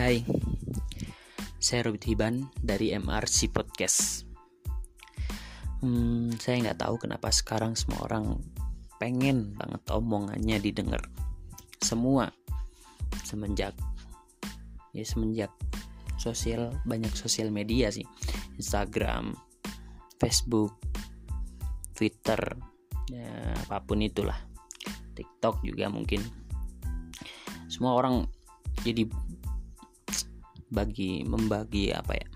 Hai, saya Robert Hiban dari MRC Podcast. Hmm, saya nggak tahu kenapa sekarang semua orang pengen banget omongannya didengar. Semua semenjak ya semenjak sosial banyak sosial media sih, Instagram, Facebook, Twitter, ya apa pun itulah, TikTok juga mungkin. Semua orang jadi bagi membagi apa ya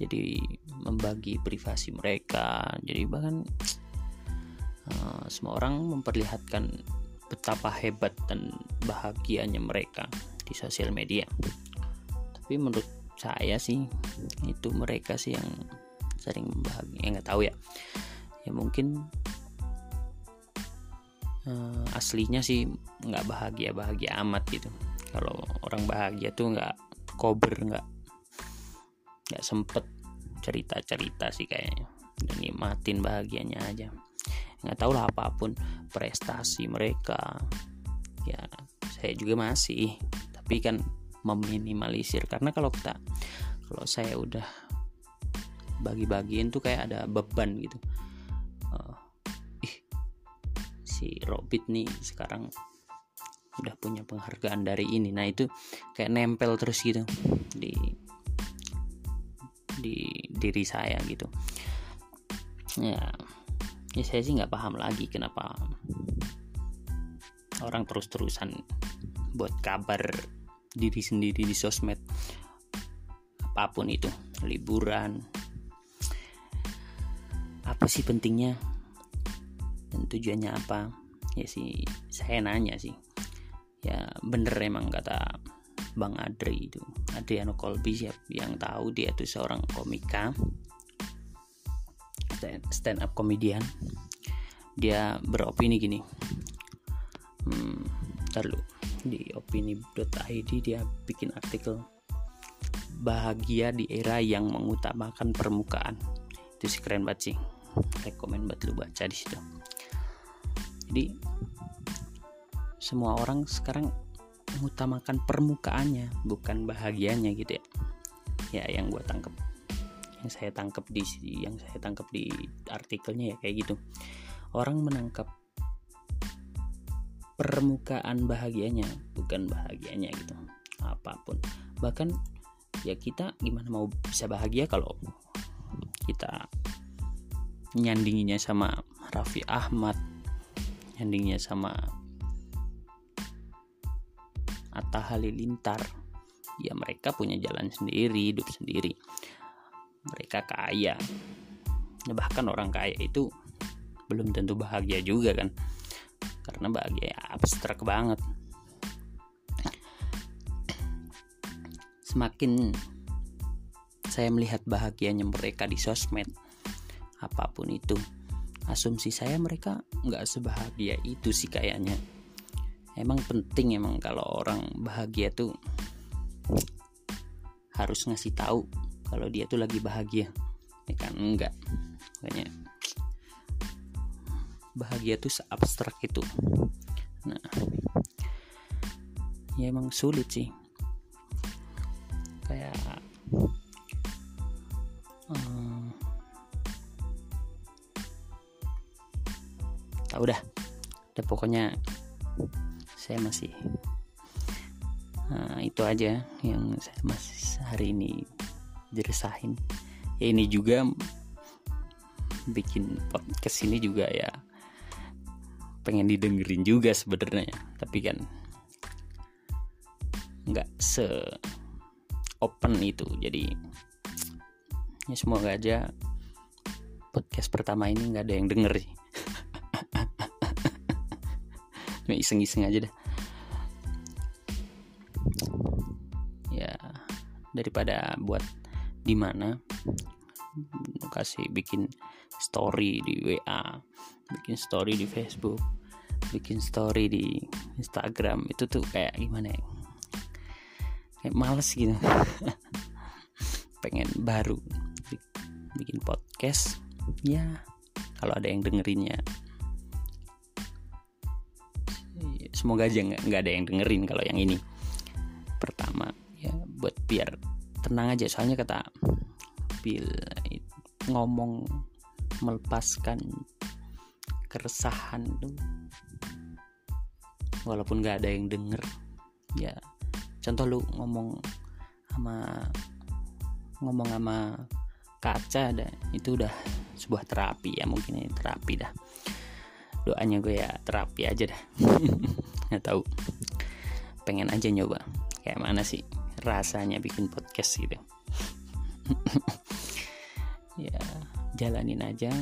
jadi membagi privasi mereka jadi bahkan uh, semua orang memperlihatkan betapa hebat dan bahagianya mereka di sosial media. Tapi menurut saya sih itu mereka sih yang sering bahagia nggak tahu ya. Ya mungkin uh, aslinya sih nggak bahagia bahagia amat gitu. Kalau orang bahagia tuh nggak kober nggak? Nggak sempet cerita cerita sih kayaknya. Dan nikmatin bahagianya aja. Nggak tahu lah apa pun prestasi mereka. Ya saya juga masih. Tapi kan meminimalisir. Karena kalau kita kalau saya udah bagi-bagiin tuh kayak ada beban gitu. Uh, ih si Robit nih sekarang udah punya penghargaan dari ini. Nah itu kayak nempel terus gitu di di diri saya gitu. Ya ya saya sih nggak paham lagi kenapa orang terus-terusan buat kabar diri sendiri di sosmed apa pun itu liburan. Apa sih pentingnya? Dan tujuannya apa? Ya sih saya nanya sih ya bener emang kata Bang Adri itu. Adriano Colby siap yang tahu dia itu seorang komika. Stand up komedian dia beropini gini. Hmm, terlalu di opini.id dia bikin artikel bahagia di era yang mengutamakan permukaan. Itu sih keren banget sih. Rekomend buat lu baca di situ. Jadi semua orang sekarang mengutamakan permukaannya bukan bahagianya gitu ya. Ya yang gue tangkep yang saya tangkep di yang saya tangkep di artikelnya ya kayak gitu. Orang menangkap permukaan bahagianya bukan bahagianya gitu. Apa pun. Bahkan ya kita gimana mau bisa bahagia kalau kita nyandinginya sama Raffi Ahmad nyandingnya sama Atta Halilintar ya mereka punya jalan sendiri hidup sendiri. Mereka kaya. Ya, bahkan orang kaya itu belum tentu bahagia juga kan? Karena bahagia abstrak banget. Semakin saya melihat bahagianya mereka di sosmed apa pun itu asumsi saya mereka nggak sebahagia itu sih kayaknya emang penting emang kalau orang bahagia tuh harus ngasih tahu kalau dia tuh lagi bahagia. Ya kan? Enggak. Makanya bahagia tuh abstrak itu. Nah ya emang sulit sih. Kayak hmm, tau dah. Udah pokoknya saya masih nah, itu aja yang saya masih hari ini diresahin ya ini juga bikin podcast ini juga ya pengen didengerin juga sebenarnya. Tapi kan nggak se open itu. Jadi ya semoga aja podcast pertama ini nggak ada yang denger sih. Iseng-iseng aja dah daripada buat di mana. Kasih bikin story di WA bikin story di Facebook bikin story di Instagram. Itu tuh kayak gimana ya? Kayak males gitu. Pengen baru bikin podcast. Ya kalau ada yang dengerinnya. Semoga aja nggak ada yang dengerin kalau yang ini buat biar tenang aja. Soalnya kata Bill ngomong melepaskan keresahan tuh walaupun gak ada yang denger ya. Contoh lu ngomong sama ngomong sama kaca ada itu udah sebuah terapi ya mungkin ini terapi dah. Doanya gue ya terapi aja dah. Nggak tahu. Pengen aja nyoba. Kayak mana sih rasanya bikin podcast gitu. Ya jalanin aja.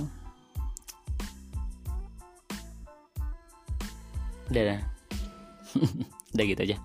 Udah udah gitu aja